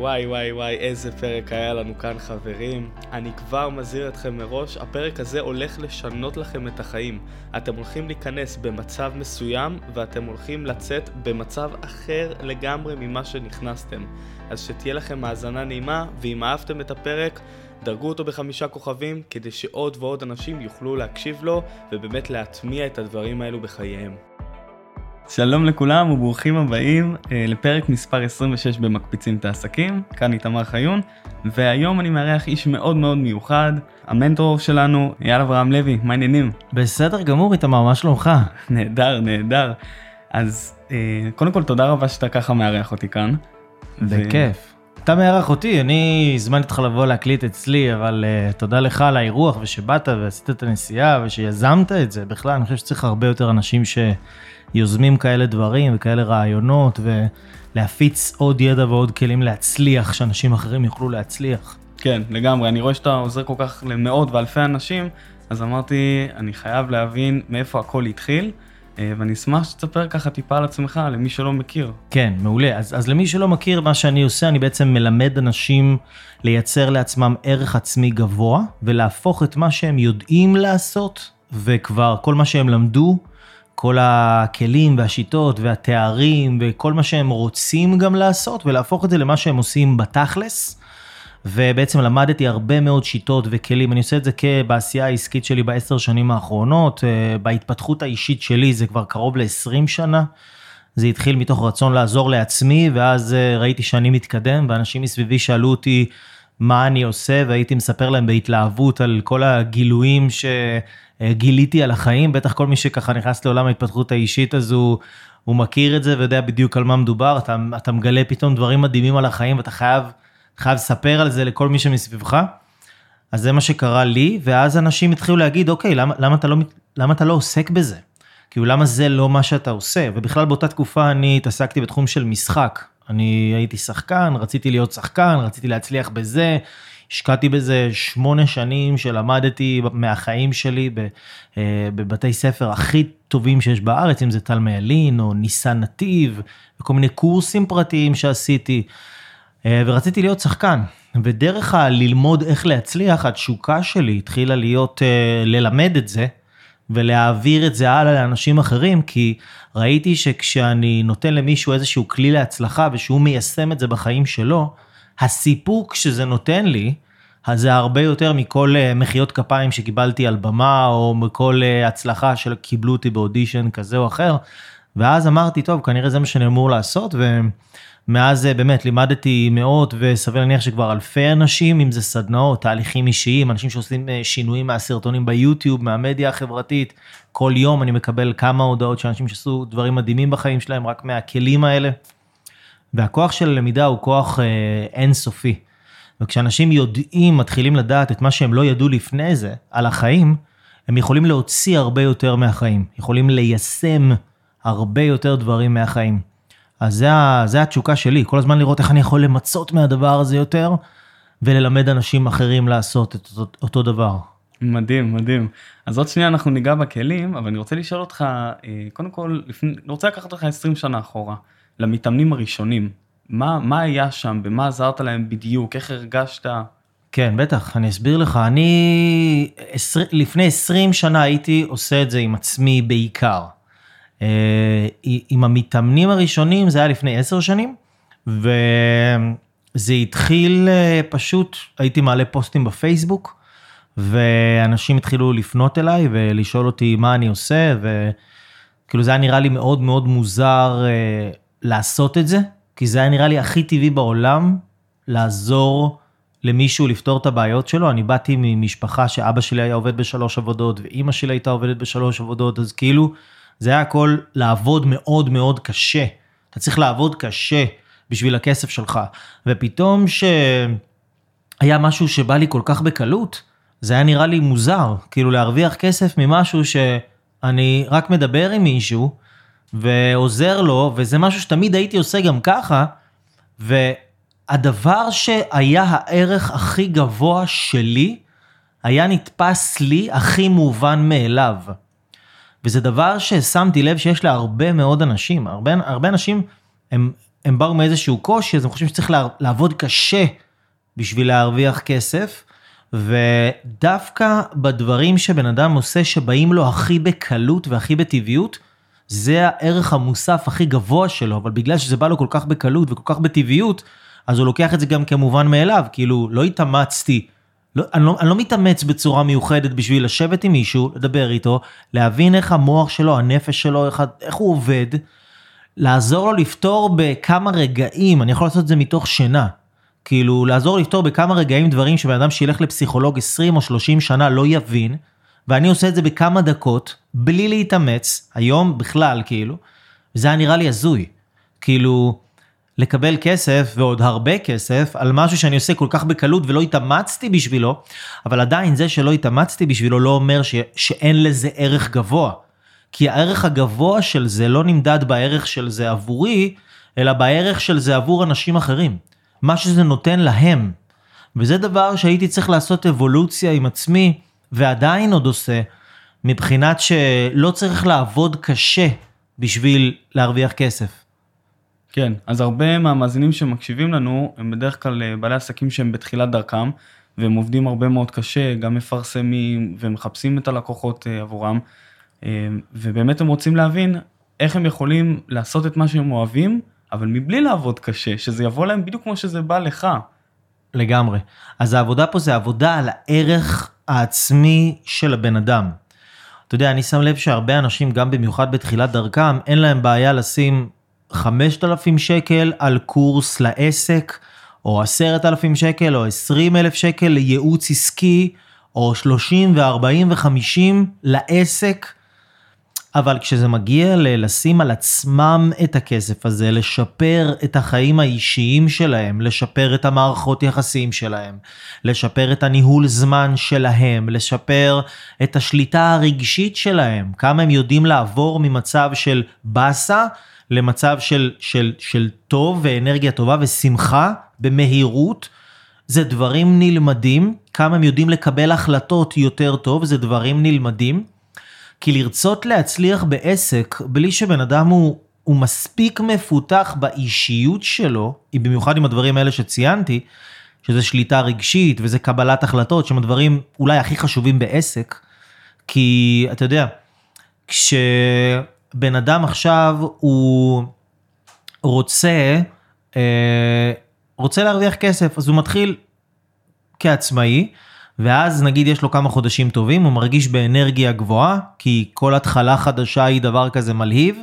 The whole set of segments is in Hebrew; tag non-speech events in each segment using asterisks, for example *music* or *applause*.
וואי וואי וואי, איזה פרק היה לנו כאן חברים. אני כבר מזהיר אתכם מראש, הפרק הזה הולך לשנות לכם את החיים. אתם הולכים להיכנס במצב מסוים, ואתם הולכים לצאת במצב אחר לגמרי ממה שנכנסתם. אז שתהיה לכם האזנה נעימה, ואם אהבתם את הפרק, דרגו אותו בחמישה כוכבים, כדי שעוד ועוד אנשים יוכלו להקשיב לו, ובאמת להטמיע את הדברים האלו בחייהם. שלום לכולם וברוכים הבאים אה, לפרק מספר 26 במקפיצים את העסקים, כאן איתמר חיון, והיום אני מארח איש מאוד מאוד מיוחד, המנטור שלנו, אייל אברהם לוי, מה העניינים? בסדר גמור איתמר, מה שלומך? *laughs* נהדר, נהדר. אז אה, קודם כל תודה רבה שאתה ככה מארח אותי כאן. בכיף. אתה מארח אותי, אני הזמנתי אותך לבוא להקליט אצלי, אבל uh, תודה לך על האירוח ושבאת ועשית את הנסיעה ושיזמת את זה. בכלל, אני חושב שצריך הרבה יותר אנשים שיוזמים כאלה דברים וכאלה רעיונות, ולהפיץ עוד ידע ועוד כלים להצליח, שאנשים אחרים יוכלו להצליח. כן, לגמרי. אני רואה שאתה עוזר כל כך למאות ואלפי אנשים, אז אמרתי, אני חייב להבין מאיפה הכל התחיל. אה, ואני אשמח שתספר ככה טיפה על עצמך, למי שלא מכיר. כן, מעולה. אז, אז למי שלא מכיר, מה שאני עושה, אני בעצם מלמד אנשים לייצר לעצמם ערך עצמי גבוה, ולהפוך את מה שהם יודעים לעשות, וכבר כל מה שהם למדו, כל הכלים והשיטות והתארים וכל מה שהם רוצים גם לעשות, ולהפוך את זה למה שהם עושים בתכלס. ובעצם למדתי הרבה מאוד שיטות וכלים, אני עושה את זה בעשייה העסקית שלי בעשר שנים האחרונות, אה, בהתפתחות האישית שלי זה כבר קרוב ל-20 שנה. זה התחיל מתוך רצון לעזור לעצמי, ואז אה, ראיתי שאני מתקדם, ואנשים מסביבי שאלו אותי מה אני עושה, והייתי מספר להם בהתלהבות על כל הגילויים שגיליתי על החיים, בטח כל מי שככה נכנס לעולם ההתפתחות האישית הזו, הוא מכיר את זה ויודע בדיוק על מה מדובר, אתה, אתה מגלה פתאום דברים מדהימים על החיים, ואתה חייב חייב לספר על זה לכל מי שמסביבך. אז זה מה שקרה לי, ואז אנשים התחילו להגיד, אוקיי, למה, למה, אתה, לא, למה אתה לא עוסק בזה? כאילו, למה זה לא מה שאתה עושה? ובכלל באותה תקופה אני התעסקתי בתחום של משחק. אני הייתי שחקן, רציתי להיות שחקן, רציתי להצליח בזה. השקעתי בזה שמונה שנים שלמדתי מהחיים שלי אה, בבתי ספר הכי טובים שיש בארץ, אם זה תלמה ילין או ניסן נתיב, וכל מיני קורסים פרטיים שעשיתי. אה, ורציתי להיות שחקן. ודרך הללמוד איך להצליח, התשוקה שלי התחילה להיות אה, ללמד את זה ולהעביר את זה הלאה לאנשים אחרים, כי ראיתי שכשאני נותן למישהו איזשהו כלי להצלחה ושהוא מיישם את זה בחיים שלו, הסיפוק שזה נותן לי, אז זה הרבה יותר מכל אה, מחיאות כפיים שקיבלתי על במה, או מכל הצלחה שקיבלו אותי באודישן כזה או אחר. ואז אמרתי, טוב, כנראה זה מה שאני אמור לעשות, ו... מאז אה, באמת לימדתי מאות וסביר להניח שכבר אלפי אנשים, אם זה סדנאות, תהליכים אישיים, אנשים שעושים אה, שינויים מהסרטונים ביוטיוב, מהמדיה החברתית. כל יום אני מקבל כמה הודעות של אנשים שעשו דברים מדהימים בחיים שלהם רק מהכלים האלה. והכוח של הלמידה הוא כוח אה, אינסופי. וכשאנשים יודעים, מתחילים לדעת את מה שהם לא ידעו לפני זה על החיים, הם יכולים להוציא הרבה יותר מהחיים, יכולים ליישם הרבה יותר דברים מהחיים. אז זה, זה התשוקה שלי, כל הזמן לראות איך אני יכול למצות מהדבר הזה יותר, וללמד אנשים אחרים לעשות את אותו, אותו דבר. מדהים, מדהים. אז עוד שנייה אנחנו ניגע בכלים, אבל אני רוצה לשאול אותך, אה, קודם כל, לפני, אני רוצה לקחת אותך 20 שנה אחורה, למתאמנים הראשונים. מה, מה היה שם, במה עזרת להם בדיוק, איך הרגשת? כן, בטח, אני אסביר לך. אני עשר, לפני 20 שנה הייתי עושה את זה עם עצמי בעיקר. אה, עם המתאמנים הראשונים זה היה לפני עשר שנים, וזה התחיל אה, פשוט, הייתי מעלה פוסטים בפייסבוק, ואנשים התחילו לפנות אליי ולשאול אותי מה אני עושה, וכאילו זה היה נראה לי מאוד מאוד מוזר אה, לעשות את זה, כי זה היה נראה לי הכי טבעי בעולם לעזור למישהו לפתור את הבעיות שלו. אני באתי ממשפחה שאבא שלי היה עובד בשלוש עבודות, ואימא שלי הייתה עובדת בשלוש עבודות, אז כאילו... זה היה הכל לעבוד מאוד מאוד קשה. אתה צריך לעבוד קשה בשביל הכסף שלך. ופתאום שהיה משהו שבא לי כל כך בקלות, זה היה נראה לי מוזר, כאילו להרוויח כסף ממשהו שאני רק מדבר עם מישהו ועוזר לו, וזה משהו שתמיד הייתי עושה גם ככה, והדבר שהיה הערך הכי גבוה שלי, היה נתפס לי הכי מובן מאליו. וזה דבר ששמתי לב שיש להרבה מאוד אנשים, הרבה, הרבה אנשים הם הם באו מאיזשהו קושי, אז הם חושבים שצריך לעבוד קשה בשביל להרוויח כסף, ודווקא בדברים שבן אדם עושה שבאים לו הכי בקלות והכי בטבעיות, זה הערך המוסף הכי גבוה שלו, אבל בגלל שזה בא לו כל כך בקלות וכל כך בטבעיות, אז הוא לוקח את זה גם כמובן מאליו, כאילו לא התאמצתי, לא, אני, לא, אני לא מתאמץ בצורה מיוחדת בשביל לשבת עם מישהו, לדבר איתו, להבין איך המוח שלו, הנפש שלו, איך, איך הוא עובד, לעזור לו לפתור בכמה רגעים, אני יכול לעשות את זה מתוך שינה. כאילו, לעזור לפתור בכמה רגעים דברים שבן אדם שילך לפסיכולוג 20 או 30 שנה לא יבין, ואני עושה את זה בכמה דקות, בלי להתאמץ, היום בכלל, כאילו, זה היה נראה לי הזוי. כאילו, לקבל כסף, ועוד הרבה כסף, על משהו שאני עושה כל כך בקלות ולא התאמצתי בשבילו, אבל עדיין זה שלא התאמצתי בשבילו לא אומר ש, שאין לזה ערך גבוה. כי הערך הגבוה של זה לא נמדד בערך של זה עבורי, אלא בערך של זה עבור אנשים אחרים. מה שזה נותן להם. וזה דבר שהייתי צריך לעשות אבולוציה עם עצמי, ועדיין עוד עושה, מבחינת שלא צריך לעבוד קשה בשביל להרוויח כסף. כן, אז הרבה מהמאזינים שמקשיבים לנו הם בדרך כלל אה, בעלי עסקים שהם בתחילת דרכם, והם עובדים הרבה מאוד קשה, גם מפרסמים ומחפשים את הלקוחות אה, עבורם, אה, ובאמת הם רוצים להבין איך הם יכולים לעשות את מה שהם אוהבים, אבל מבלי לעבוד קשה, שזה יבוא להם בדיוק כמו שזה בא לך. לגמרי. אז העבודה פה זה עבודה על הערך העצמי של הבן אדם. אתה יודע, אני שם לב שהרבה אנשים, גם במיוחד בתחילת דרכם, אין להם בעיה לשים 5,000 שקל על קורס לעסק, או 10,000 שקל, או 20,000 שקל לייעוץ עסקי, או 30 ו-40 ו-50 לעסק. אבל כשזה מגיע ללשים על עצמם את הכסף הזה, לשפר את החיים האישיים שלהם, לשפר את המערכות יחסים שלהם, לשפר את הניהול זמן שלהם, לשפר את השליטה הרגשית שלהם, כמה הם יודעים לעבור ממצב של באסה למצב של, של, של טוב ואנרגיה טובה ושמחה במהירות. זה דברים נלמדים, כמה הם יודעים לקבל החלטות יותר טוב, זה דברים נלמדים. כי לרצות להצליח בעסק בלי שבן אדם הוא, הוא מספיק מפותח באישיות שלו, במיוחד עם הדברים האלה שציינתי, שזה שליטה רגשית וזה קבלת החלטות, שהם הדברים אולי הכי חשובים בעסק, כי אתה יודע, כשבן אדם עכשיו הוא רוצה, אה, רוצה להרוויח כסף, אז הוא מתחיל כעצמאי, ואז נגיד יש לו כמה חודשים טובים, הוא מרגיש באנרגיה גבוהה, כי כל התחלה חדשה היא דבר כזה מלהיב,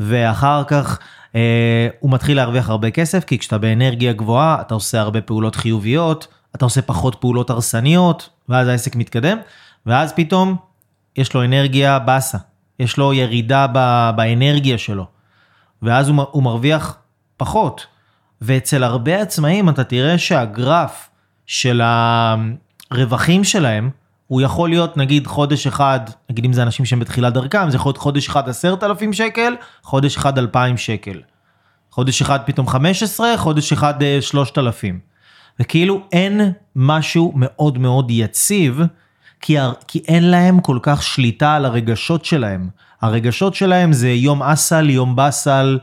ואחר כך אה, הוא מתחיל להרוויח הרבה כסף, כי כשאתה באנרגיה גבוהה, אתה עושה הרבה פעולות חיוביות, אתה עושה פחות פעולות הרסניות, ואז העסק מתקדם, ואז פתאום יש לו אנרגיה באסה, יש לו ירידה ב, באנרגיה שלו, ואז הוא, הוא מרוויח פחות. ואצל הרבה עצמאים אתה תראה שהגרף של ה... הרווחים שלהם, הוא יכול להיות נגיד חודש אחד, נגיד אם זה אנשים שהם בתחילת דרכם, זה יכול להיות חודש אחד עשרת אלפים שקל, חודש אחד אלפיים שקל. חודש אחד פתאום 15, חודש אחד אה, שלושת אלפים. וכאילו אין משהו מאוד מאוד יציב, כי, כי אין להם כל כך שליטה על הרגשות שלהם. הרגשות שלהם זה יום אסל, יום באסל,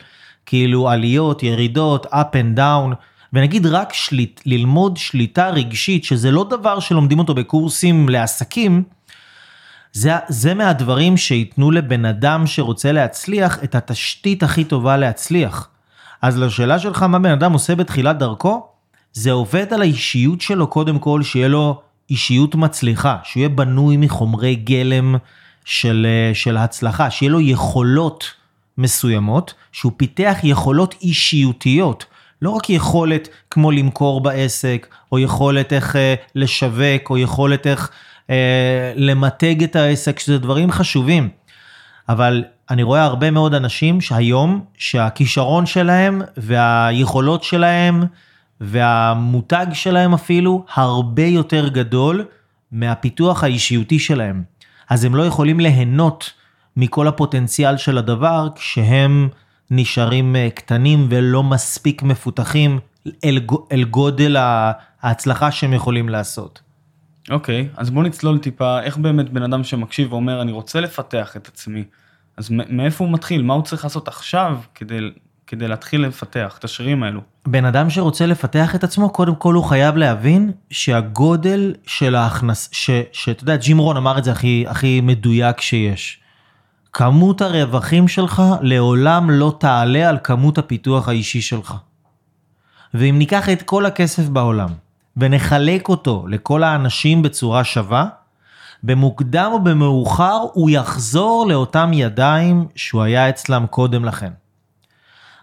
כאילו עליות, ירידות, up and down. ונגיד רק שליט, ללמוד שליטה רגשית, שזה לא דבר שלומדים אותו בקורסים לעסקים, זה, זה מהדברים שייתנו לבן אדם שרוצה להצליח את התשתית הכי טובה להצליח. אז לשאלה שלך מה בן אדם עושה בתחילת דרכו, זה עובד על האישיות שלו קודם כל, שיהיה לו אישיות מצליחה, שיהיה בנוי מחומרי גלם של, של הצלחה, שיהיה לו יכולות מסוימות, שהוא פיתח יכולות אישיותיות. לא רק יכולת כמו למכור בעסק, או יכולת איך אה, לשווק, או יכולת איך אה, למתג את העסק, שזה דברים חשובים. אבל אני רואה הרבה מאוד אנשים שהיום, שהכישרון שלהם והיכולות שלהם והמותג שלהם אפילו, הרבה יותר גדול מהפיתוח האישיותי שלהם. אז הם לא יכולים ליהנות מכל הפוטנציאל של הדבר כשהם נשארים אה, קטנים ולא מספיק מפותחים אל, אל גודל ההצלחה שהם יכולים לעשות. אוקיי, okay, אז בוא נצלול טיפה, איך באמת בן אדם שמקשיב ואומר, אני רוצה לפתח את עצמי, אז מאיפה הוא מתחיל? מה הוא צריך לעשות עכשיו כדי, כדי להתחיל לפתח את השרירים האלו? בן אדם שרוצה לפתח את עצמו, קודם כל הוא חייב להבין שהגודל של ההכנס... שאתה יודע, ג'ים רון אמר את זה הכי, הכי מדויק שיש. כמות הרווחים שלך לעולם לא תעלה על כמות הפיתוח האישי שלך. ואם ניקח את כל הכסף בעולם ונחלק אותו לכל האנשים בצורה שווה, במוקדם או במאוחר הוא יחזור לאותם ידיים שהוא היה אצלם קודם לכן.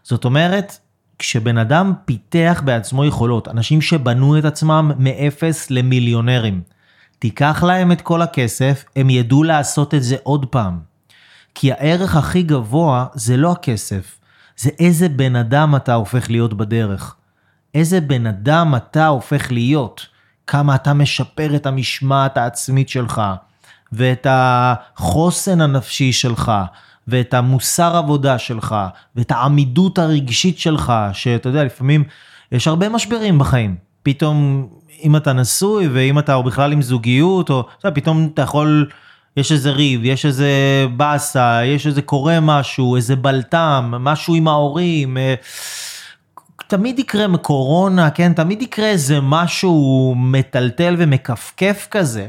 זאת אומרת, כשבן אדם פיתח בעצמו יכולות, אנשים שבנו את עצמם מאפס למיליונרים, תיקח להם את כל הכסף, הם ידעו לעשות את זה עוד פעם. כי הערך הכי גבוה זה לא הכסף, זה איזה בן אדם אתה הופך להיות בדרך. איזה בן אדם אתה הופך להיות. כמה אתה משפר את המשמעת העצמית שלך, ואת החוסן הנפשי שלך, ואת המוסר עבודה שלך, ואת העמידות הרגשית שלך, שאתה יודע, לפעמים יש הרבה משברים בחיים. פתאום, אם אתה נשוי, ואם אתה בכלל עם זוגיות, או אתה יודע, פתאום אתה יכול, יש איזה ריב, יש איזה באסה, יש איזה קורה משהו, איזה בלטם, משהו עם ההורים. אה, תמיד יקרה קורונה, כן? תמיד יקרה איזה משהו מטלטל ומכפכף כזה,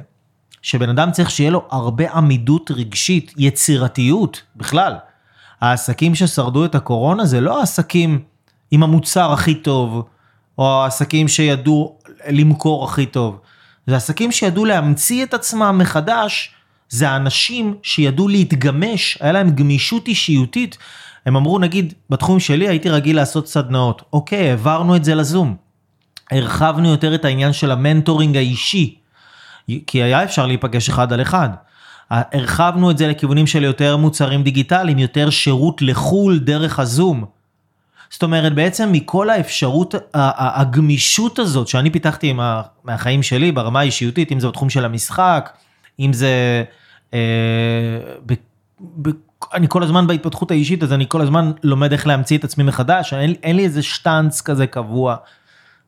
שבן אדם צריך שיהיה לו הרבה עמידות רגשית, יצירתיות בכלל. העסקים ששרדו את הקורונה זה לא העסקים עם המוצר הכי טוב, או העסקים שידעו למכור הכי טוב. זה עסקים שידעו להמציא את עצמם מחדש, זה האנשים שידעו להתגמש, היה להם גמישות אישיותית. הם אמרו, נגיד, בתחום שלי הייתי רגיל לעשות סדנאות. אוקיי, העברנו את זה לזום. הרחבנו יותר את העניין של המנטורינג האישי, כי היה אפשר להיפגש אחד על אחד. הרחבנו את זה לכיוונים של יותר מוצרים דיגיטליים, יותר שירות לחו"ל דרך הזום. זאת אומרת, בעצם מכל האפשרות, הגמישות הזאת שאני פיתחתי מהחיים שלי ברמה האישיותית, אם זה בתחום של המשחק, אם זה... אה, ב, ב, אני כל הזמן בהתפתחות האישית, אז אני כל הזמן לומד איך להמציא את עצמי מחדש, אין, אין לי איזה שטאנץ כזה קבוע.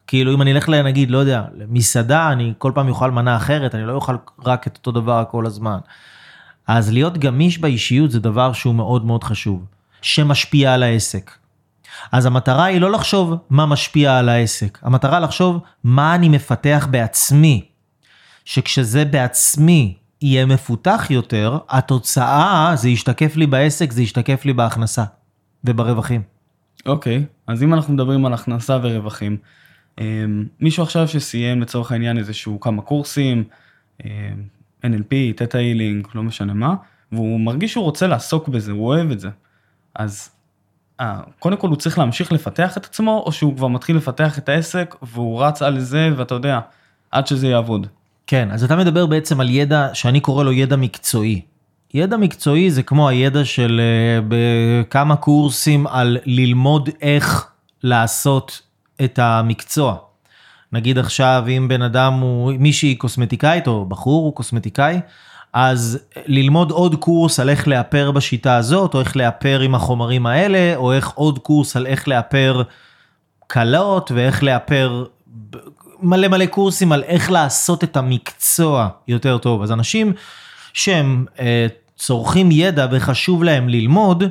כאילו אם אני אלך לנגיד, לא יודע, למסעדה, אני כל פעם אוכל מנה אחרת, אני לא אוכל רק את אותו דבר כל הזמן. אז להיות גמיש באישיות זה דבר שהוא מאוד מאוד חשוב, שמשפיע על העסק. אז המטרה היא לא לחשוב מה משפיע על העסק, המטרה לחשוב מה אני מפתח בעצמי. שכשזה בעצמי יהיה מפותח יותר, התוצאה זה ישתקף לי בעסק, זה ישתקף לי בהכנסה וברווחים. אוקיי, okay, אז אם אנחנו מדברים על הכנסה ורווחים, אמ, מישהו עכשיו שסיים לצורך העניין איזשהו כמה קורסים, NLP, תטא הילינג, לא משנה מה, והוא מרגיש שהוא רוצה לעסוק בזה, הוא אוהב את זה. אז אה, קודם כל הוא צריך להמשיך לפתח את עצמו, או שהוא כבר מתחיל לפתח את העסק והוא רץ על זה ואתה יודע, עד שזה יעבוד. כן, אז אתה מדבר בעצם על ידע שאני קורא לו ידע מקצועי. ידע מקצועי זה כמו הידע של uh, בכמה קורסים על ללמוד איך לעשות את המקצוע. נגיד עכשיו אם בן אדם הוא מישהי קוסמטיקאית או בחור הוא קוסמטיקאי, אז ללמוד עוד קורס על איך לאפר בשיטה הזאת, או איך לאפר עם החומרים האלה, או איך עוד קורס על איך לאפר קלות ואיך לאפר מלא מלא קורסים על איך לעשות את המקצוע יותר טוב. אז אנשים שהם אה, צורכים ידע וחשוב להם ללמוד,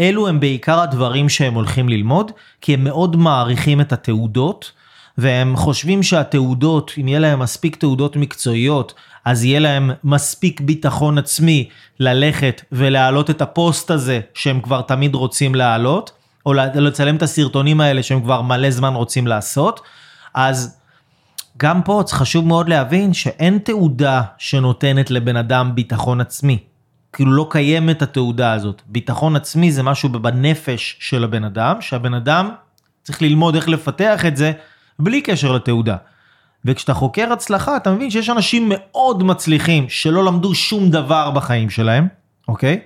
אלו הם בעיקר הדברים שהם הולכים ללמוד, כי הם מאוד מעריכים את התעודות, והם חושבים שהתעודות, אם יהיה להם מספיק תעודות מקצועיות, אז יהיה להם מספיק ביטחון עצמי ללכת ולהעלות את הפוסט הזה שהם כבר תמיד רוצים להעלות, או לצלם את הסרטונים האלה שהם כבר מלא זמן רוצים לעשות. אז גם פה חשוב מאוד להבין שאין תעודה שנותנת לבן אדם ביטחון עצמי. כאילו לא קיימת התעודה הזאת. ביטחון עצמי זה משהו בנפש של הבן אדם, שהבן אדם צריך ללמוד איך לפתח את זה בלי קשר לתעודה. וכשאתה חוקר הצלחה אתה מבין שיש אנשים מאוד מצליחים שלא למדו שום דבר בחיים שלהם, אוקיי?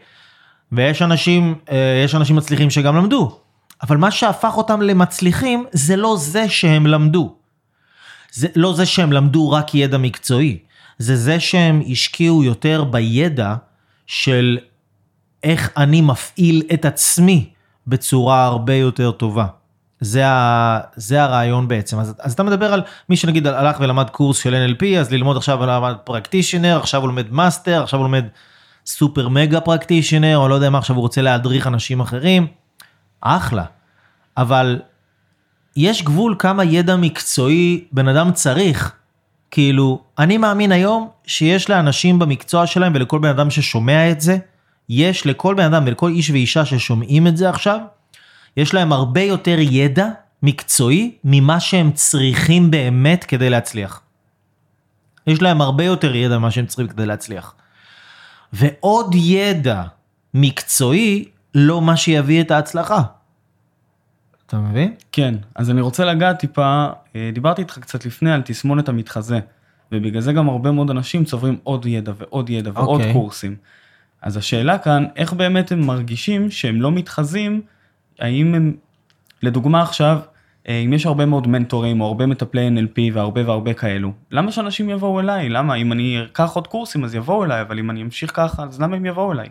ויש אנשים, אה, יש אנשים מצליחים שגם למדו. אבל מה שהפך אותם למצליחים זה לא זה שהם למדו. זה לא זה שהם למדו רק ידע מקצועי, זה זה שהם השקיעו יותר בידע של איך אני מפעיל את עצמי בצורה הרבה יותר טובה. זה, ה, זה הרעיון בעצם. אז, אז אתה מדבר על מי שנגיד הלך ולמד קורס של NLP, אז ללמוד עכשיו למד practitioner, עכשיו הוא לומד master, עכשיו הוא לומד super mega practitioner, או לא יודע מה, עכשיו הוא רוצה להדריך אנשים אחרים. אחלה. אבל יש גבול כמה ידע מקצועי בן אדם צריך. כאילו, אני מאמין היום שיש לאנשים במקצוע שלהם ולכל בן אדם ששומע את זה, יש לכל בן אדם ולכל איש ואישה ששומעים את זה עכשיו, יש להם הרבה יותר ידע מקצועי ממה שהם צריכים באמת כדי להצליח. יש להם הרבה יותר ידע ממה שהם צריכים כדי להצליח. ועוד ידע מקצועי לא מה שיביא את ההצלחה. אתה מבין? כן, אז אני רוצה לגעת טיפה, אה, דיברתי איתך קצת לפני על תסמונת המתחזה, ובגלל זה גם הרבה מאוד אנשים צוברים עוד ידע ועוד ידע ועוד אוקיי. קורסים. אז השאלה כאן, איך באמת הם מרגישים שהם לא מתחזים, האם הם, לדוגמה עכשיו, אה, אם יש הרבה מאוד מנטורים או הרבה מטפלי NLP והרבה והרבה כאלו, למה שאנשים יבואו אליי? למה? אם אני אקח עוד קורסים אז יבואו אליי, אבל אם אני אמשיך ככה, אז למה הם יבואו אליי?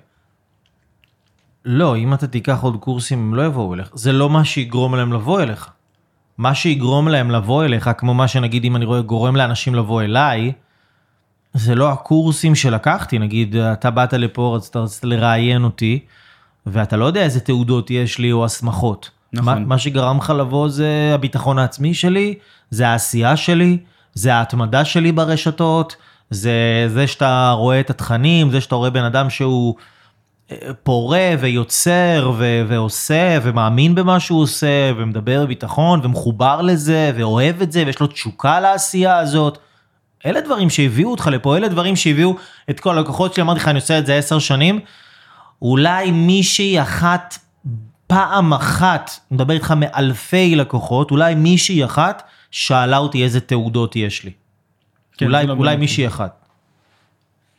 לא, אם אתה תיקח עוד קורסים הם לא יבואו אליך. זה לא מה שיגרום להם לבוא אליך. מה שיגרום להם לבוא אליך, כמו מה שנגיד אם אני רואה גורם לאנשים לבוא אליי, זה לא הקורסים שלקחתי, נגיד אתה באת לפה, רצית, לראיין אותי, ואתה לא יודע איזה תעודות יש לי או הסמכות. נכון. מה, מה שגרם לך לבוא זה הביטחון העצמי שלי, זה העשייה שלי, זה ההתמדה שלי ברשתות, זה זה שאתה רואה את התכנים, זה שאתה רואה בן אדם שהוא פורה ויוצר ו- ועושה ומאמין במה שהוא עושה ומדבר בביטחון ומחובר לזה ואוהב את זה ויש לו תשוקה לעשייה הזאת. אלה דברים שהביאו אותך לפה, אלה דברים שהביאו את כל הלקוחות שלי, אמרתי לך אני עושה את זה עשר שנים, אולי מישהי אחת, פעם אחת, מדבר איתך מאלפי לקוחות, אולי מישהי אחת שאלה אותי איזה תעודות יש לי. כן, אולי, לא אולי. מישהי אחת.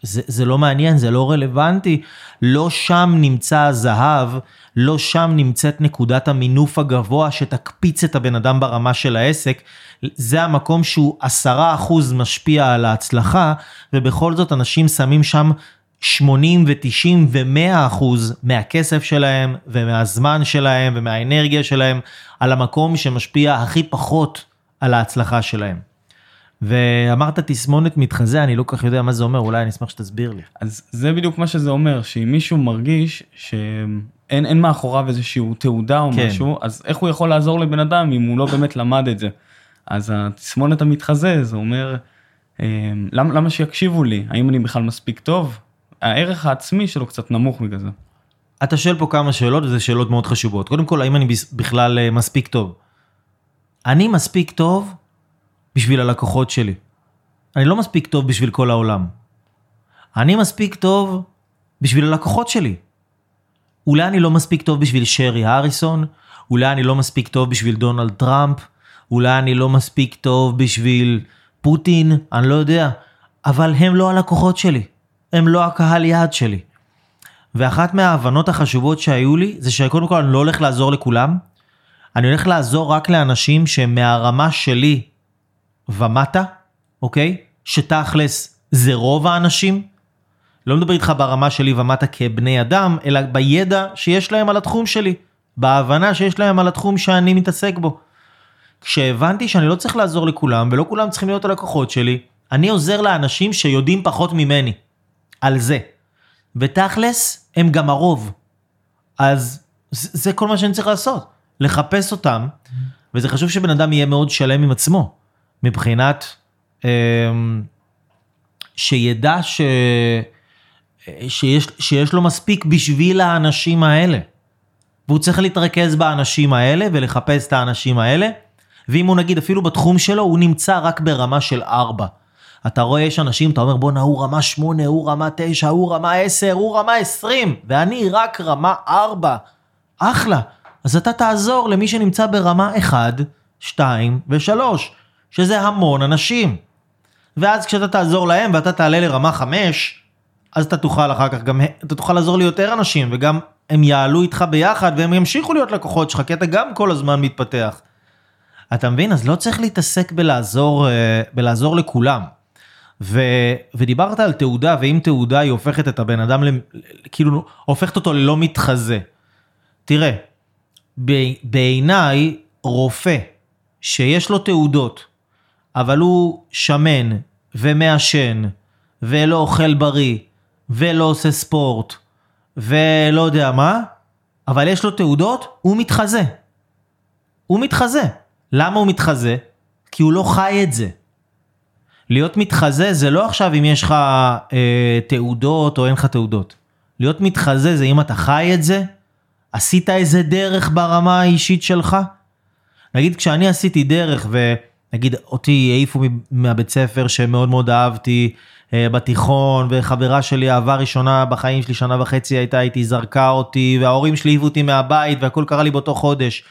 זה, זה לא מעניין, זה לא רלוונטי. לא שם נמצא הזהב, לא שם נמצאת נקודת המינוף הגבוה שתקפיץ את הבן אדם ברמה של העסק. זה המקום שהוא עשרה אחוז משפיע על ההצלחה, ובכל זאת אנשים שמים שם 80 ו-90 ו-100 אחוז מהכסף שלהם, ומהזמן שלהם, ומהאנרגיה שלהם, על המקום שמשפיע הכי פחות על ההצלחה שלהם. ואמרת תסמונת מתחזה, אני לא כל כך יודע מה זה אומר, אולי אני אשמח שתסביר לי. אז זה בדיוק מה שזה אומר, שאם מישהו מרגיש שאין אין מאחוריו איזשהו תעודה או כן. משהו, אז איך הוא יכול לעזור לבן אדם אם הוא לא באמת למד את זה? אז התסמונת המתחזה, זה אומר, אה, למה, למה שיקשיבו לי? האם אני בכלל מספיק טוב? הערך העצמי שלו קצת נמוך בגלל זה. אתה שואל פה כמה שאלות, וזה שאלות מאוד חשובות. קודם כל, האם אני בכלל אה, מספיק טוב? אני מספיק טוב בשביל הלקוחות שלי. אני לא מספיק טוב בשביל כל העולם. אני מספיק טוב בשביל הלקוחות שלי. אולי אני לא מספיק טוב בשביל שרי הריסון, אולי אני לא מספיק טוב בשביל דונלד טראמפ, אולי אני לא מספיק טוב בשביל פוטין, אני לא יודע, אבל הם לא הלקוחות שלי, הם לא הקהל יעד שלי. ואחת מההבנות החשובות שהיו לי, זה שקודם כל אני לא הולך לעזור לכולם, אני הולך לעזור רק לאנשים שהם מהרמה שלי ומטה, אוקיי? שתכלס זה רוב האנשים. לא מדבר איתך ברמה שלי ומטה כבני אדם, אלא בידע שיש להם על התחום שלי, בהבנה שיש להם על התחום שאני מתעסק בו. כשהבנתי שאני לא צריך לעזור לכולם, ולא כולם צריכים להיות הלקוחות שלי, אני עוזר לאנשים שיודעים פחות ממני. על זה. ותכלס, הם גם הרוב. אז זה, זה כל מה שאני צריך לעשות, לחפש אותם, וזה חשוב שבן אדם יהיה מאוד שלם עם עצמו, מבחינת אמ, שידע ש... שיש, שיש לו מספיק בשביל האנשים האלה. והוא צריך להתרכז באנשים האלה ולחפש את האנשים האלה, ואם הוא נגיד אפילו בתחום שלו, הוא נמצא רק ברמה של 4. אתה רואה יש אנשים, אתה אומר בואנה הוא רמה 8, הוא רמה 9, הוא רמה 10, הוא רמה 20, ואני רק רמה 4. אחלה. אז אתה תעזור למי שנמצא ברמה 1, 2 ו-3, שזה המון אנשים. ואז כשאתה תעזור להם ואתה תעלה לרמה 5, אז אתה תוכל אחר כך גם, אתה תוכל לעזור ליותר אנשים, וגם הם יעלו איתך ביחד והם ימשיכו להיות לקוחות שלך, כי אתה גם כל הזמן מתפתח. אתה מבין? אז לא צריך להתעסק בלעזור, אה, בלעזור לכולם. ו, ודיברת על תעודה, ואם תעודה היא הופכת את הבן אדם, כאילו, הופכת אותו ללא מתחזה. תראה, בעיניי, רופא שיש לו תעודות, אבל הוא שמן ומעשן, ולא אוכל בריא, ולא עושה ספורט, ולא יודע מה, אבל יש לו תעודות, הוא מתחזה. הוא מתחזה. למה הוא מתחזה? כי הוא לא חי את זה. להיות מתחזה זה לא עכשיו אם יש לך אה, תעודות או אין לך תעודות. להיות מתחזה זה אם אתה חי את זה, עשית איזה דרך ברמה האישית שלך. נגיד כשאני עשיתי דרך ונגיד אותי העיפו מהבית ספר שמאוד מאוד אהבתי אה, בתיכון וחברה שלי אהבה ראשונה בחיים שלי שנה וחצי הייתה איתי זרקה אותי וההורים שלי העיפו אותי מהבית והכל קרה לי באותו חודש.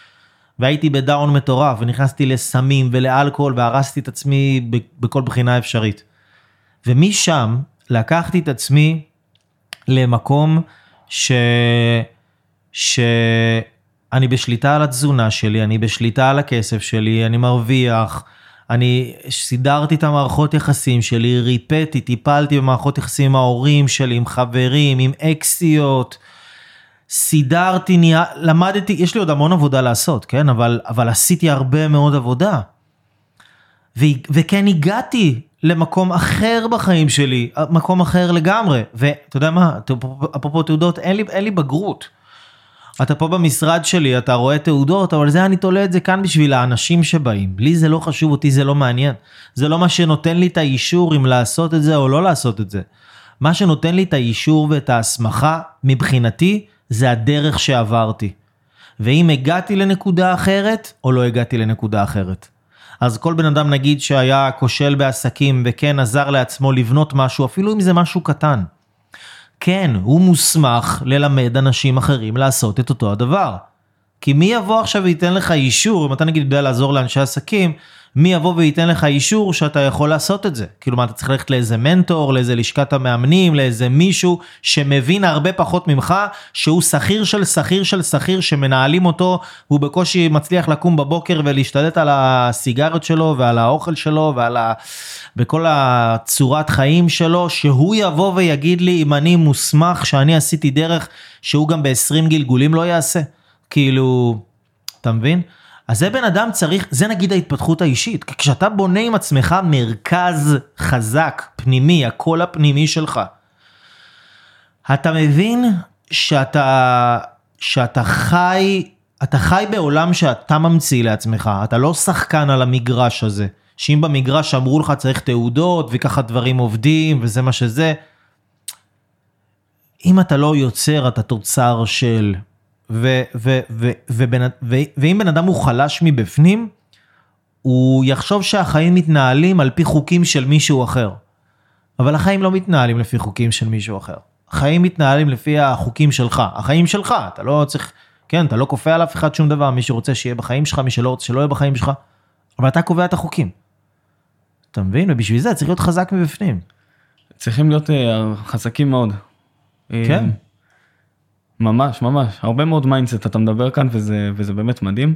והייתי בדאון מטורף ונכנסתי לסמים ולאלכוהול והרסתי את עצמי בכל בחינה אפשרית. ומשם לקחתי את עצמי למקום ש... שאני בשליטה על התזונה שלי, אני בשליטה על הכסף שלי, אני מרוויח, אני סידרתי את המערכות יחסים שלי, ריפאתי, טיפלתי במערכות יחסים עם ההורים שלי, עם חברים, עם אקסיות. סידרתי, nia, למדתי, יש לי עוד המון עבודה לעשות, כן? אבל, אבל עשיתי הרבה מאוד עבודה. ו, וכן הגעתי למקום אחר בחיים שלי, מקום אחר לגמרי. ואתה יודע מה, אפרופו תעודות, אין לי, אין לי בגרות. אתה פה במשרד שלי, אתה רואה תעודות, אבל זה אני תולה את זה כאן בשביל האנשים שבאים. לי זה לא חשוב, אותי זה לא מעניין. זה לא מה שנותן לי את האישור אם לעשות את זה או לא לעשות את זה. מה שנותן לי את האישור ואת ההסמכה, מבחינתי, זה הדרך שעברתי. ואם הגעתי לנקודה אחרת, או לא הגעתי לנקודה אחרת. אז כל בן אדם נגיד שהיה כושל בעסקים וכן עזר לעצמו לבנות משהו, אפילו אם זה משהו קטן. כן, הוא מוסמך ללמד אנשים אחרים לעשות את אותו הדבר. כי מי יבוא עכשיו וייתן לך אישור, אם אתה נגיד יודע לעזור לאנשי עסקים, מי יבוא וייתן לך אישור שאתה יכול לעשות את זה? כאילו מה, אתה צריך ללכת לאיזה מנטור, לאיזה לשכת המאמנים, לאיזה מישהו שמבין הרבה פחות ממך, שהוא שכיר של שכיר של שכיר שמנהלים אותו, הוא בקושי מצליח לקום בבוקר ולהשתלט על הסיגריות שלו ועל האוכל שלו ועל ה... בכל הצורת חיים שלו, שהוא יבוא ויגיד לי אם אני מוסמך שאני עשיתי דרך שהוא גם ב-20 גלגולים לא יעשה. כאילו, אתה מבין? אז זה בן אדם צריך, זה נגיד ההתפתחות האישית. כשאתה בונה עם עצמך מרכז חזק, פנימי, הקול הפנימי שלך, אתה מבין שאתה, שאתה חי, אתה חי בעולם שאתה ממציא לעצמך, אתה לא שחקן על המגרש הזה. שאם במגרש אמרו לך צריך תעודות וככה דברים עובדים וזה מה שזה, אם אתה לא יוצר אתה תוצר של ו, ו, ו, ובן, ו, ואם בן אדם הוא חלש מבפנים, הוא יחשוב שהחיים מתנהלים על פי חוקים של מישהו אחר. אבל החיים לא מתנהלים לפי חוקים של מישהו אחר. החיים מתנהלים לפי החוקים שלך, החיים שלך, אתה לא צריך, כן, אתה לא כופה על אף אחד שום דבר, מי שרוצה שיהיה בחיים שלך, מי שלא רוצה שלא יהיה בחיים שלך, אבל אתה קובע את החוקים. אתה מבין? ובשביל זה צריך להיות חזק מבפנים. צריכים להיות אה, חזקים מאוד. כן. ממש ממש הרבה מאוד mindset אתה מדבר כאן וזה וזה באמת מדהים.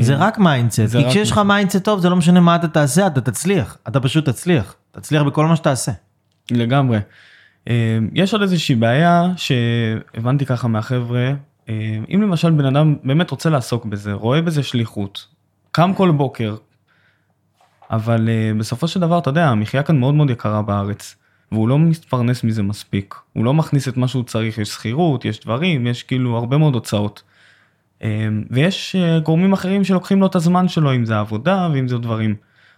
זה אה, רק mindset כי כשיש לך mindset טוב זה לא משנה מה אתה תעשה אתה תצליח אתה פשוט תצליח תצליח בכל מה שתעשה. לגמרי. אה, יש עוד איזושהי בעיה שהבנתי ככה מהחבר'ה אה, אם למשל בן אדם באמת רוצה לעסוק בזה רואה בזה שליחות קם כל בוקר. אבל בסופו של דבר אתה יודע המחיה כאן מאוד מאוד יקרה בארץ. והוא לא מתפרנס מזה מספיק, הוא לא מכניס את מה שהוא צריך, יש שכירות, יש דברים, יש כאילו הרבה מאוד הוצאות. אמ, ויש אה, גורמים אחרים שלוקחים לו את הזמן שלו, אם זה עבודה ואם זה דברים.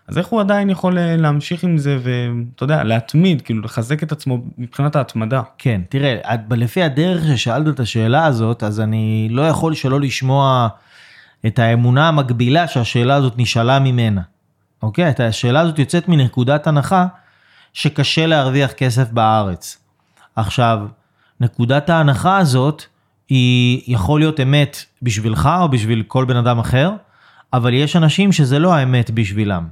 אז איך הוא עדיין יכול אה, להמשיך עם זה ואתה יודע, להתמיד, כאילו לחזק את עצמו מבחינת ההתמדה. כן, תראה, לפי הדרך ששאלת את השאלה הזאת, אז אני לא יכול שלא לשמוע את האמונה המקבילה שהשאלה הזאת נשאלה ממנה. אוקיי? השאלה הזאת יוצאת מנקודת הנחה שקשה להרוויח כסף בארץ. עכשיו, נקודת ההנחה הזאת היא יכול להיות אמת בשבילך או בשביל כל בן אדם אחר, אבל יש אנשים שזה לא האמת בשבילם.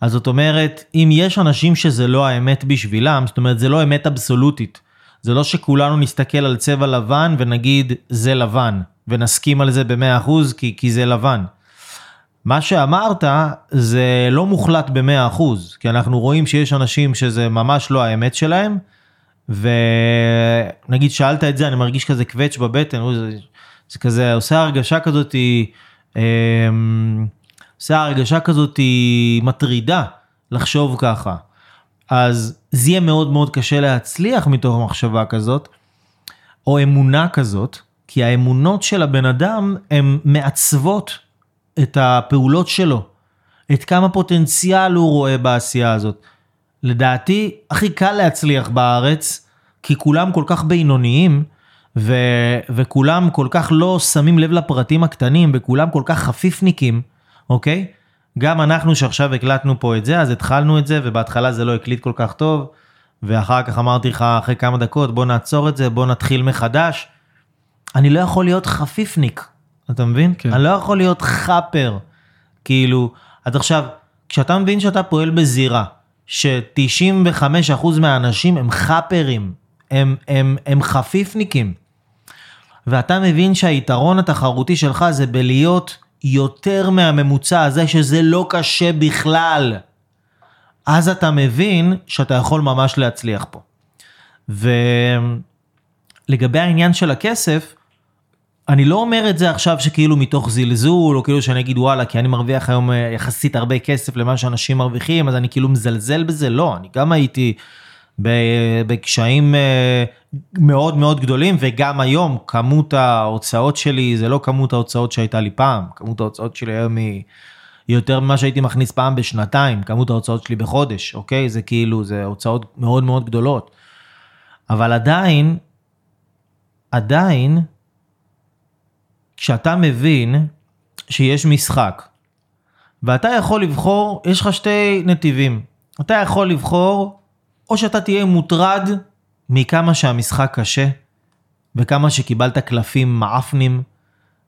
אז זאת אומרת, אם יש אנשים שזה לא האמת בשבילם, זאת אומרת, זה לא אמת אבסולוטית. זה לא שכולנו נסתכל על צבע לבן ונגיד זה לבן, ונסכים על זה ב-100% כי, כי זה לבן. מה שאמרת זה לא מוחלט ב-100%, כי אנחנו רואים שיש אנשים שזה ממש לא האמת שלהם, ונגיד שאלת את זה, אני מרגיש כזה קווץ' בבטן, זה, זה כזה עושה הרגשה כזאת, אה, עושה הרגשה כזאת מטרידה לחשוב ככה. אז זה יהיה מאוד מאוד קשה להצליח מתוך מחשבה כזאת, או אמונה כזאת, כי האמונות של הבן אדם הן מעצבות את הפעולות שלו, את כמה פוטנציאל הוא רואה בעשייה הזאת. לדעתי, הכי קל להצליח בארץ, כי כולם כל כך בינוניים, ו, וכולם כל כך לא שמים לב לפרטים הקטנים, וכולם כל כך חפיפניקים, אוקיי? גם אנחנו שעכשיו הקלטנו פה את זה, אז התחלנו את זה, ובהתחלה זה לא הקליט כל כך טוב, ואחר כך אמרתי לך אחרי כמה דקות, בוא נעצור את זה, בוא נתחיל מחדש. אני לא יכול להיות חפיפניק, אתה מבין? כן. אני לא יכול להיות חאפר. כאילו, אז עכשיו, כשאתה מבין שאתה פועל בזירה, ש-95% מהאנשים הם חאפרים, הם, הם, הם חפיפניקים, ואתה מבין שהיתרון התחרותי שלך זה בלהיות יותר מהממוצע הזה, שזה לא קשה בכלל. אז אתה מבין שאתה יכול ממש להצליח פה. ולגבי העניין של הכסף, אני לא אומר את זה עכשיו שכאילו מתוך זלזול, או כאילו שאני אגיד וואלה, כי אני מרוויח היום אה, יחסית הרבה כסף למה שאנשים מרוויחים, אז אני כאילו מזלזל בזה, לא, אני גם הייתי ב- בקשיים אה, מאוד מאוד גדולים, וגם היום כמות ההוצאות שלי זה לא כמות ההוצאות שהייתה לי פעם, כמות ההוצאות שלי היום היא יותר ממה שהייתי מכניס פעם בשנתיים, כמות ההוצאות שלי בחודש, אוקיי? זה כאילו, זה הוצאות מאוד מאוד גדולות. אבל עדיין, עדיין, כשאתה מבין שיש משחק, ואתה יכול לבחור, יש לך שתי נתיבים. אתה יכול לבחור, או שאתה תהיה מוטרד מכמה שהמשחק קשה, וכמה שקיבלת קלפים מעפנים,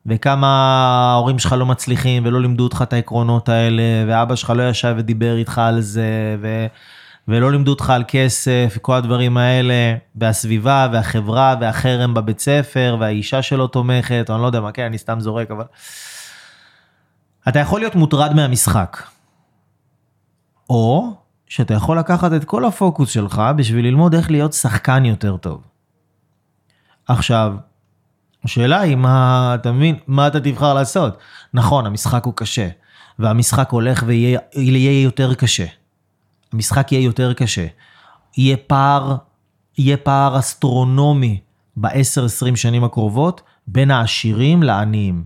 וכמה ההורים שלך לא מצליחים ולא לימדו אותך את העקרונות האלה, ואבא שלך לא ישב ודיבר איתך על זה, ו... ולא לימדו אותך על כסף, וכל הדברים האלה, והסביבה, והחברה, והחרם בבית ספר, והאישה שלו תומכת, או אני לא יודע מה, כן, אני סתם זורק, אבל... אתה יכול להיות מוטרד מהמשחק. או שאתה יכול לקחת את כל הפוקוס שלך בשביל ללמוד איך להיות שחקן יותר טוב. עכשיו, השאלה היא מה, אתה מבין, מה אתה תבחר לעשות. נכון, המשחק הוא קשה, והמשחק הולך ויהיה יותר קשה. המשחק יהיה יותר קשה. יהיה פער, יהיה פער אסטרונומי ב-10-20 שנים הקרובות בין העשירים לעניים.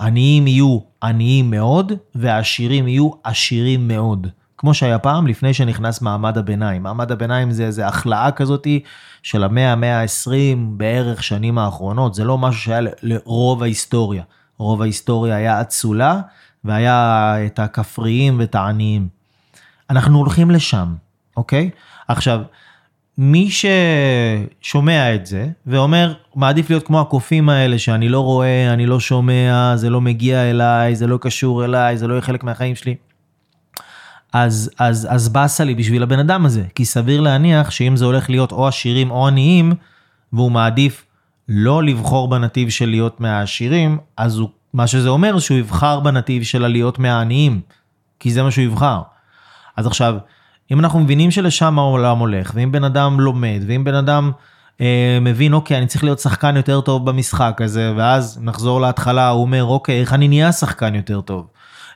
עניים יהיו עניים מאוד, והעשירים יהיו עשירים מאוד. כמו שהיה פעם, לפני שנכנס מעמד הביניים. מעמד הביניים זה איזה החלאה כזאתי של המאה, המאה ה-20 בערך שנים האחרונות. זה לא משהו שהיה לרוב ההיסטוריה. רוב ההיסטוריה היה אצולה, והיה את הכפריים ואת העניים. אנחנו הולכים לשם, אוקיי? עכשיו, מי ששומע את זה ואומר, מעדיף להיות כמו הקופים האלה שאני לא רואה, אני לא שומע, זה לא מגיע אליי, זה לא קשור אליי, זה לא יהיה חלק מהחיים שלי. אז, אז, אז באסה לי בשביל הבן אדם הזה, כי סביר להניח שאם זה הולך להיות או עשירים או עניים, והוא מעדיף לא לבחור בנתיב של להיות מהעשירים, אז הוא, מה שזה אומר שהוא יבחר בנתיב של להיות מהעניים, כי זה מה שהוא יבחר. אז עכשיו, אם אנחנו מבינים שלשם העולם הולך, ואם בן אדם לומד, ואם בן אדם אה, מבין, אוקיי, אני צריך להיות שחקן יותר טוב במשחק הזה, ואז נחזור להתחלה, הוא אומר, אוקיי, איך אני נהיה שחקן יותר טוב?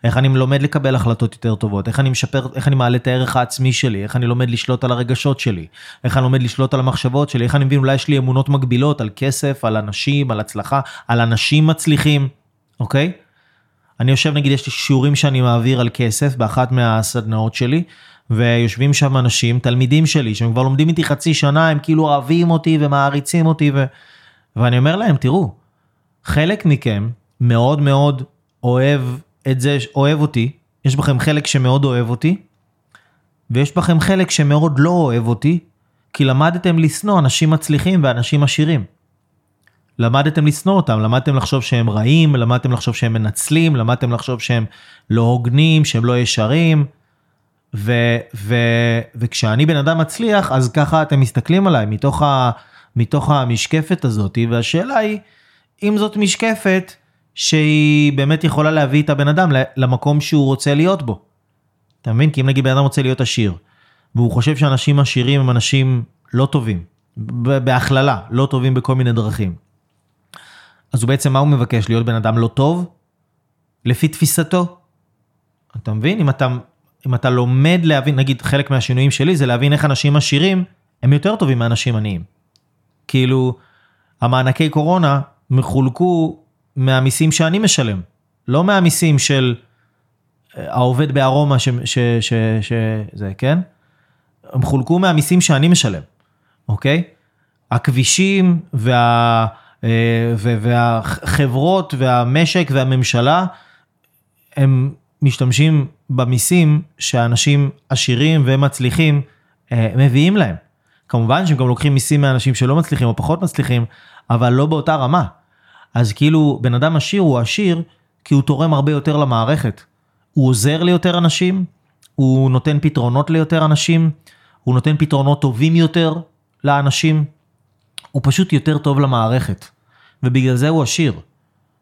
איך אני לומד לקבל החלטות יותר טובות, איך אני משפר, איך אני מעלה את הערך העצמי שלי, איך אני לומד לשלוט על הרגשות שלי, איך אני לומד לשלוט על המחשבות שלי, איך אני מבין, אולי יש לי אמונות מגבילות על כסף, על אנשים, על הצלחה, על אנשים מצליחים, אוקיי? אני יושב, נגיד, יש לי שיעורים שאני מעביר על כסף באחת מהסדנאות שלי, ויושבים שם אנשים, תלמידים שלי, שהם כבר לומדים איתי חצי שנה, הם כאילו אוהבים אותי ומעריצים אותי, ו... ואני אומר להם, תראו, חלק מכם מאוד מאוד אוהב את זה, אוהב אותי, יש בכם חלק שמאוד אוהב אותי, ויש בכם חלק שמאוד לא אוהב אותי, כי למדתם לשנוא אנשים מצליחים ואנשים עשירים. למדתם לשנוא אותם, למדתם לחשוב שהם רעים, למדתם לחשוב שהם מנצלים, למדתם לחשוב שהם לא הוגנים, שהם לא ישרים. ו, ו, וכשאני בן אדם מצליח, אז ככה אתם מסתכלים עליי, מתוך, ה, מתוך המשקפת הזאת, והשאלה היא, אם זאת משקפת שהיא באמת יכולה להביא את הבן אדם למקום שהוא רוצה להיות בו. אתה מבין? כי אם נגיד בן אדם רוצה להיות עשיר, והוא חושב שאנשים עשירים הם אנשים לא טובים, בהכללה, לא טובים בכל מיני דרכים. אז הוא בעצם, מה הוא מבקש? להיות בן אדם לא טוב? לפי תפיסתו. אתה מבין? אם אתה, אם אתה לומד להבין, נגיד חלק מהשינויים שלי זה להבין איך אנשים עשירים הם יותר טובים מאנשים עניים. כאילו, המענקי קורונה מחולקו מהמיסים שאני משלם. לא מהמיסים של אה, העובד בארומה ש... ש... ש... ש... זה, כן? הם חולקו מהמיסים שאני משלם, אוקיי? הכבישים וה... אה, והחברות והמשק והממשלה, הם משתמשים במיסים שאנשים עשירים ומצליחים אה, מביאים להם. כמובן שהם גם לוקחים מיסים מאנשים שלא מצליחים או פחות מצליחים, אבל לא באותה רמה. אז כאילו בן אדם עשיר הוא עשיר כי הוא תורם הרבה יותר למערכת. הוא עוזר ליותר אנשים, הוא נותן פתרונות ליותר אנשים, הוא נותן פתרונות טובים יותר לאנשים, הוא פשוט יותר טוב למערכת. ובגלל זה הוא עשיר.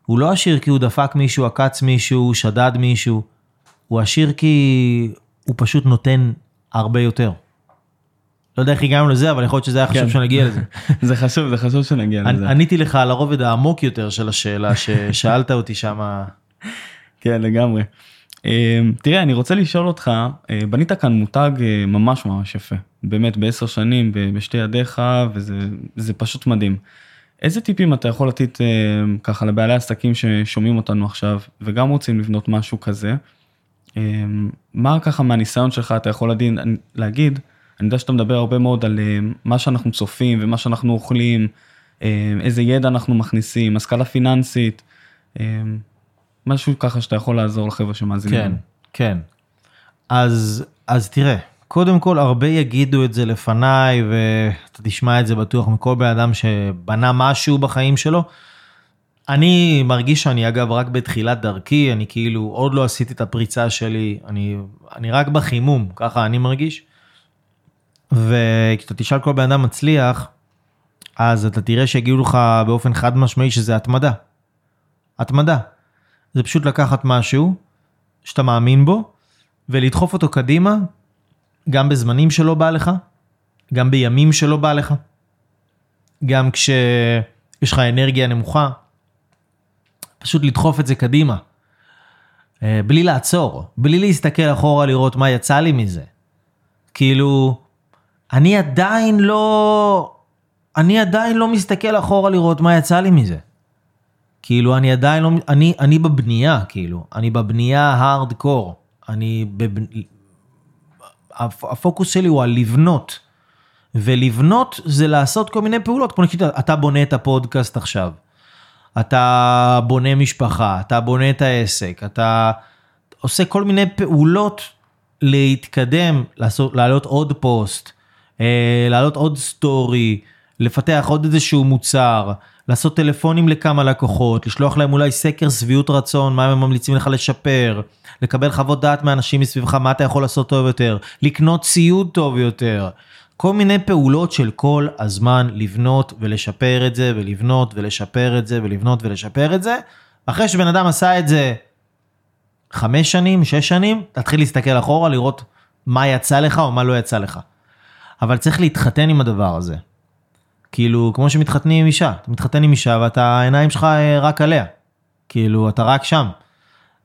הוא לא עשיר כי הוא דפק מישהו, עקץ מישהו, שדד מישהו. הוא עשיר כי הוא פשוט נותן הרבה יותר. לא יודע איך הגענו לזה, אבל יכול להיות שזה היה חשוב כן. שנגיע לזה. *laughs* זה חשוב, זה חשוב שנגיע לזה. עניתי לך על הרובד העמוק יותר של השאלה ששאלת אותי שם. כן, לגמרי. אה, תראה, אני רוצה לשאול אותך, אה, בנית כאן מותג אה, ממש ממש יפה. באמת, בעשר שנים, בשתי ידיך, וזה זה פשוט מדהים. איזה טיפים אתה יכול לתת ככה לבעלי עסקים ששומעים אותנו עכשיו, וגם רוצים לבנות משהו כזה? מה ככה מהניסיון שלך אתה יכול להגיד, להגיד, אני יודע שאתה מדבר הרבה מאוד על מה שאנחנו צופים ומה שאנחנו אוכלים, איזה ידע אנחנו מכניסים, השכלה פיננסית, משהו ככה שאתה יכול לעזור לחבר'ה שמאזינים. כן. כן. אז, אז תראה, קודם כל הרבה יגידו את זה לפניי, ואתה תשמע את זה בטוח מכל בן אדם שבנה משהו בחיים שלו. אני מרגיש שאני אגב רק בתחילת דרכי, אני כאילו עוד לא עשיתי את הפריצה שלי, אני, אני רק בחימום, ככה אני מרגיש. וכשאתה תשאל כל בן אדם מצליח, אז אתה תראה שיגידו לך באופן חד משמעי שזה התמדה. התמדה. זה פשוט לקחת משהו שאתה מאמין בו ולדחוף אותו קדימה, גם בזמנים שלא בא לך, גם בימים שלא בא לך, גם כשיש לך אנרגיה נמוכה, פשוט לדחוף את זה קדימה. אה, בלי לעצור, בלי להסתכל אחורה לראות מה יצא לי מזה. כאילו, אני עדיין לא, אני עדיין לא מסתכל אחורה לראות מה יצא לי מזה. כאילו אני עדיין לא, אני, אני בבנייה, כאילו, אני בבנייה הארדקור, אני, בב... הפ- הפוקוס שלי הוא על לבנות, ולבנות זה לעשות כל מיני פעולות, כמו נגיד, אתה בונה את הפודקאסט עכשיו, אתה בונה משפחה, אתה בונה את העסק, אתה עושה כל מיני פעולות להתקדם, לעשות, להעלות עוד פוסט, אה, להעלות עוד סטורי, לפתח עוד איזשהו מוצר, לעשות טלפונים לכמה לקוחות, לשלוח להם אולי סקר שביעות רצון, מה הם ממליצים לך לשפר, לקבל חוות דעת מאנשים מסביבך, מה אתה יכול לעשות טוב יותר, לקנות ציוד טוב יותר. כל מיני פעולות של כל הזמן לבנות ולשפר את זה, ולבנות ולשפר את זה, ולבנות ולשפר את זה. אחרי שבן אדם עשה את זה חמש שנים, שש שנים, תתחיל להסתכל אחורה, לראות מה יצא לך או מה לא יצא לך. אבל צריך להתחתן עם הדבר הזה. כאילו, כמו שמתחתנים עם אישה, אתה מתחתן עם אישה ואתה, העיניים שלך אה, רק עליה. כאילו, אתה רק שם.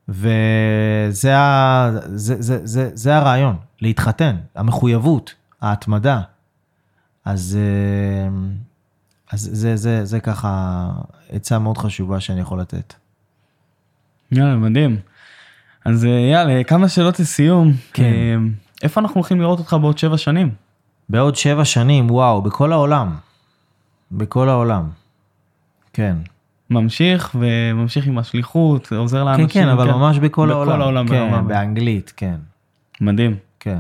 וזה ה... זה, זה, זה, זה הרעיון, להתחתן, המחויבות, ההתמדה. אז, אה, אז זה, זה, זה ככה עצה מאוד חשובה שאני יכול לתת. יאללה, מדהים. אז אה, יאללה, כמה שאלות לסיום. כן. איפה אנחנו הולכים לראות אותך בעוד שבע שנים? בעוד שבע שנים, וואו, בכל העולם. בכל העולם. כן. ממשיך וממשיך עם השליחות, עוזר כן, לאנשים. כן, אבל ממש בכל העולם. בכל העולם ברמה. כן, באנגלית, כן, מדהים. כן.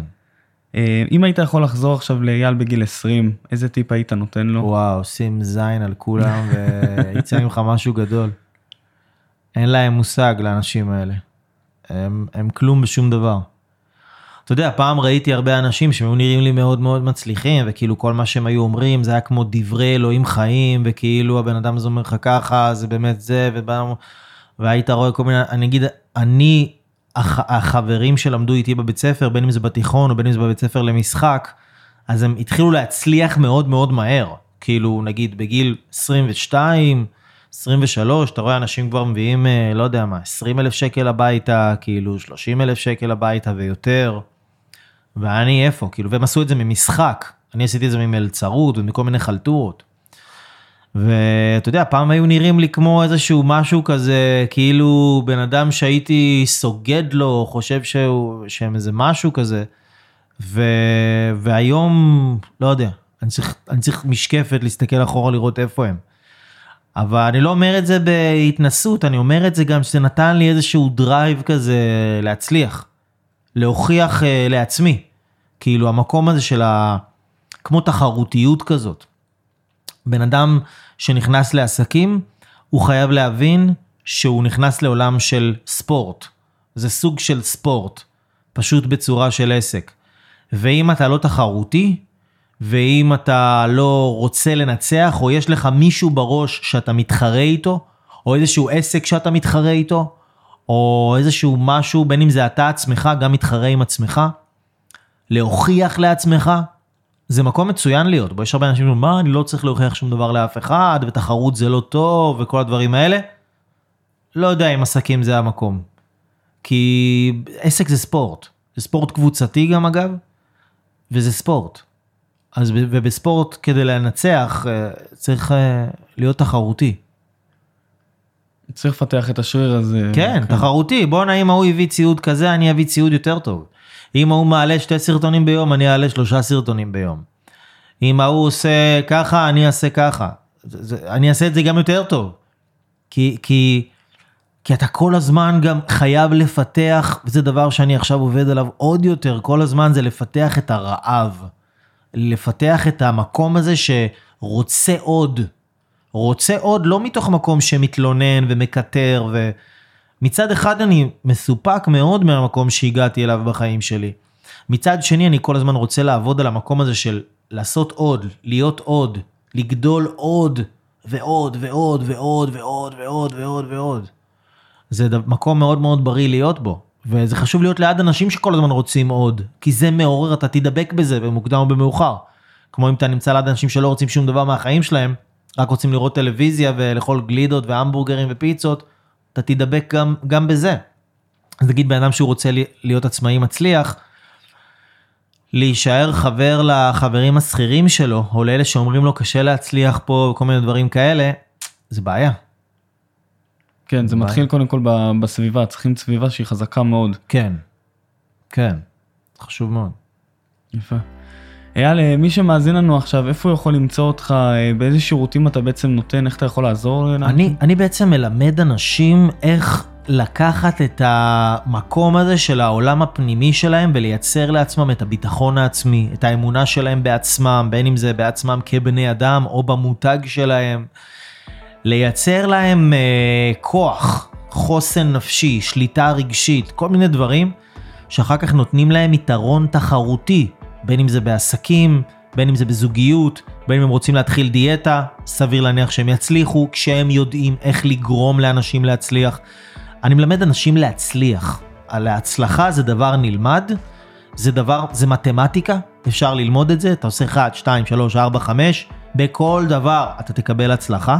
אה, אם היית יכול לחזור עכשיו לאייל בגיל 20, איזה טיפ היית נותן לו? וואו, שים זין על כולם *laughs* ויצא ממך משהו גדול. אין להם מושג לאנשים האלה. הם, הם כלום בשום דבר. אתה יודע, פעם ראיתי הרבה אנשים שהם היו נראים לי מאוד מאוד מצליחים, וכאילו כל מה שהם היו אומרים זה היה כמו דברי אלוהים חיים, וכאילו הבן אדם הזה אומר לך ככה, זה באמת זה, ובא... והיית רואה כל מיני, אני אגיד, אני, הח, החברים שלמדו איתי בבית ספר, בין אם זה בתיכון או בין אם זה בבית ספר למשחק, אז הם התחילו להצליח מאוד מאוד מהר. כאילו, נגיד בגיל 22, 23, אתה רואה אנשים כבר מביאים, אה, לא יודע מה, 20 אלף שקל הביתה, כאילו 30 אלף שקל הביתה ויותר. ואני איפה? כאילו, והם עשו את זה ממשחק. אני עשיתי את זה ממלצרות ומכל מיני חלטורות. ואתה יודע, פעם היו נראים לי כמו איזשהו משהו כזה, כאילו בן אדם שהייתי סוגד לו, חושב שהוא, שהם איזה משהו כזה. ו... והיום, לא יודע, אני צריך, אני צריך משקפת להסתכל אחורה לראות איפה הם. אבל אני לא אומר את זה בהתנשאות, אני אומר את זה גם שזה נתן לי איזשהו drive כזה להצליח, להוכיח אה, לעצמי. כאילו המקום הזה של ה... כמו תחרותיות כזאת. בן אדם שנכנס לעסקים, הוא חייב להבין שהוא נכנס לעולם של ספורט. זה סוג של ספורט, פשוט בצורה של עסק. ואם אתה לא תחרותי, ואם אתה לא רוצה לנצח, או יש לך מישהו בראש שאתה מתחרה איתו, או איזשהו עסק שאתה מתחרה איתו, או איזשהו משהו, בין אם זה אתה עצמך, גם מתחרה עם עצמך, להוכיח לעצמך, זה מקום מצוין להיות בו. יש הרבה אנשים שאומרים, מה, אני לא צריך להוכיח שום דבר לאף אחד, ותחרות זה לא טוב, וכל הדברים האלה. לא יודע אם עסקים זה המקום. כי עסק זה ספורט. זה ספורט קבוצתי גם אגב, וזה ספורט. אז ובספורט כדי לנצח אה, צריך אה, להיות תחרותי. צריך לפתח את השריר הזה. כן, כן. תחרותי. בואנה, אם ההוא הביא ציוד כזה, אני אביא ציוד יותר טוב. אם ההוא מעלה שתי סרטונים ביום, אני אעלה שלושה סרטונים ביום. אם ההוא עושה ככה, אני אעשה ככה. אני אעשה את זה גם יותר טוב. כי, כי, כי אתה כל הזמן גם חייב לפתח, וזה דבר שאני עכשיו עובד עליו עוד יותר, כל הזמן זה לפתח את הרעב. לפתח את המקום הזה שרוצה עוד. רוצה עוד לא מתוך מקום שמתלונן ומקטר ו... מצד אחד אני מסופק מאוד מהמקום שהגעתי אליו בחיים שלי. מצד שני אני כל הזמן רוצה לעבוד על המקום הזה של לעשות עוד, להיות עוד, לגדול עוד ועוד ועוד ועוד ועוד ועוד ועוד ועוד. זה מקום מאוד מאוד בריא להיות בו. וזה חשוב להיות ליד אנשים שכל הזמן רוצים עוד, כי זה מעורר, אתה תדבק בזה במוקדם או במאוחר. כמו אם אתה נמצא ליד אנשים שלא רוצים שום דבר מהחיים שלהם, רק רוצים לראות טלוויזיה ולאכול גלידות והמבורגרים ופיצות, אתה תדבק גם, גם בזה. אז נגיד בן אדם שהוא רוצה להיות עצמאי מצליח, להישאר חבר לחברים השכירים שלו, או לאלה שאומרים לו קשה להצליח פה וכל מיני דברים כאלה, זה בעיה. כן, זה מתחיל קודם כל בסביבה, צריכים סביבה שהיא חזקה מאוד. כן, כן, חשוב מאוד. יפה. אייל, אה, מי שמאזין לנו עכשיו, איפה הוא יכול למצוא אותך, אה, באיזה שירותים אתה בעצם נותן, איך אתה יכול לעזור? אני, אני בעצם מלמד אנשים איך לקחת את המקום הזה של העולם הפנימי שלהם ולייצר לעצמם את הביטחון העצמי, את האמונה שלהם בעצמם, בין אם זה בעצמם כבני אדם או במותג שלהם. לייצר להם אה, כוח, חוסן נפשי, שליטה רגשית, כל מיני דברים שאחר כך נותנים להם יתרון תחרותי, בין אם זה בעסקים, בין אם זה בזוגיות, בין אם הם רוצים להתחיל דיאטה, סביר להניח שהם יצליחו כשהם יודעים איך לגרום לאנשים להצליח. אני מלמד אנשים להצליח. על ההצלחה זה דבר נלמד, זה דבר, זה מתמטיקה, אפשר ללמוד את זה, אתה עושה 1, 2, 3, 4, 5, בכל דבר אתה תקבל הצלחה.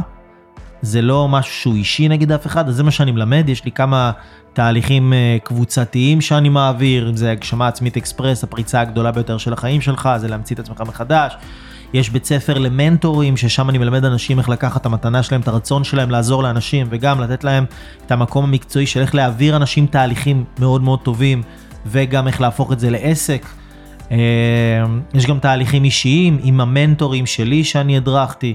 זה לא משהו שהוא אישי נגד אף אחד, אז זה מה שאני מלמד, יש לי כמה תהליכים אה, קבוצתיים שאני מעביר, אם זה הגשמה עצמית אקספרס, הפריצה הגדולה ביותר של החיים שלך, זה להמציא את עצמך מחדש. יש בית ספר למנטורים, ששם אני מלמד אנשים איך לקחת את המתנה שלהם, את הרצון שלהם לעזור לאנשים, וגם לתת להם את המקום המקצועי של איך להעביר אנשים תהליכים מאוד מאוד טובים, וגם איך להפוך את זה לעסק. אה, יש גם תהליכים אישיים עם המנטורים שלי שאני הדרכתי.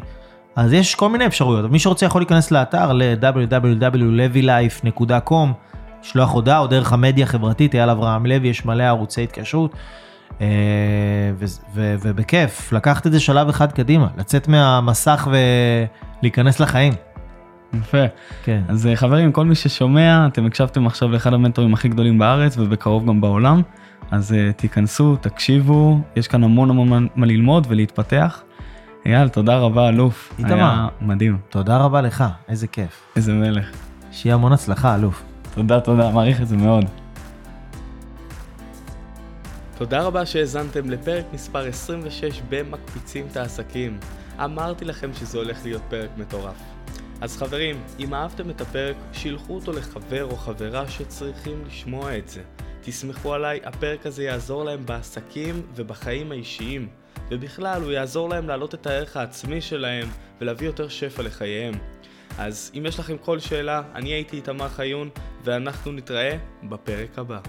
אז יש כל מיני אפשרויות, מי שרוצה יכול להיכנס לאתר ל-www.levylife.com, לשלוח הודעה או דרך המדיה החברתית, אייל אברהם לוי, יש מלא ערוצי התקשרות. אה, ובכיף, לקחת את זה שלב אחד קדימה, לצאת מהמסך ולהיכנס לחיים. יפה. כן. אז אה, חברים, כל מי ששומע, אתם הקשבתם עכשיו לאחד המנטורים הכי גדולים בארץ ובקרוב גם בעולם, אז uh, תיכנסו, תקשיבו, יש כאן המון המון מה ללמוד ולהתפתח. אייל, תודה רבה, אלוף. איתמר. היה מדהים. תודה רבה לך, איזה כיף. איזה מלך. שיהיה המון הצלחה, אלוף. תודה, תודה, מעריך את זה מאוד. תודה רבה שהאזנתם לפרק מספר 26 במקפיצים את העסקים. אמרתי לכם שזה הולך להיות פרק מטורף. אז חברים, אם אהבתם את הפרק, שילחו אותו לחבר או חברה שצריכים לשמוע את זה. תסמכו עליי, הפרק הזה יעזור להם בעסקים ובחיים האישיים. ובכלל הוא יעזור להם להעלות את הערך העצמי שלהם ולהביא יותר שפע לחייהם. אז אם יש לכם כל שאלה, אני הייתי איתמר חיון, ואנחנו נתראה בפרק הבא.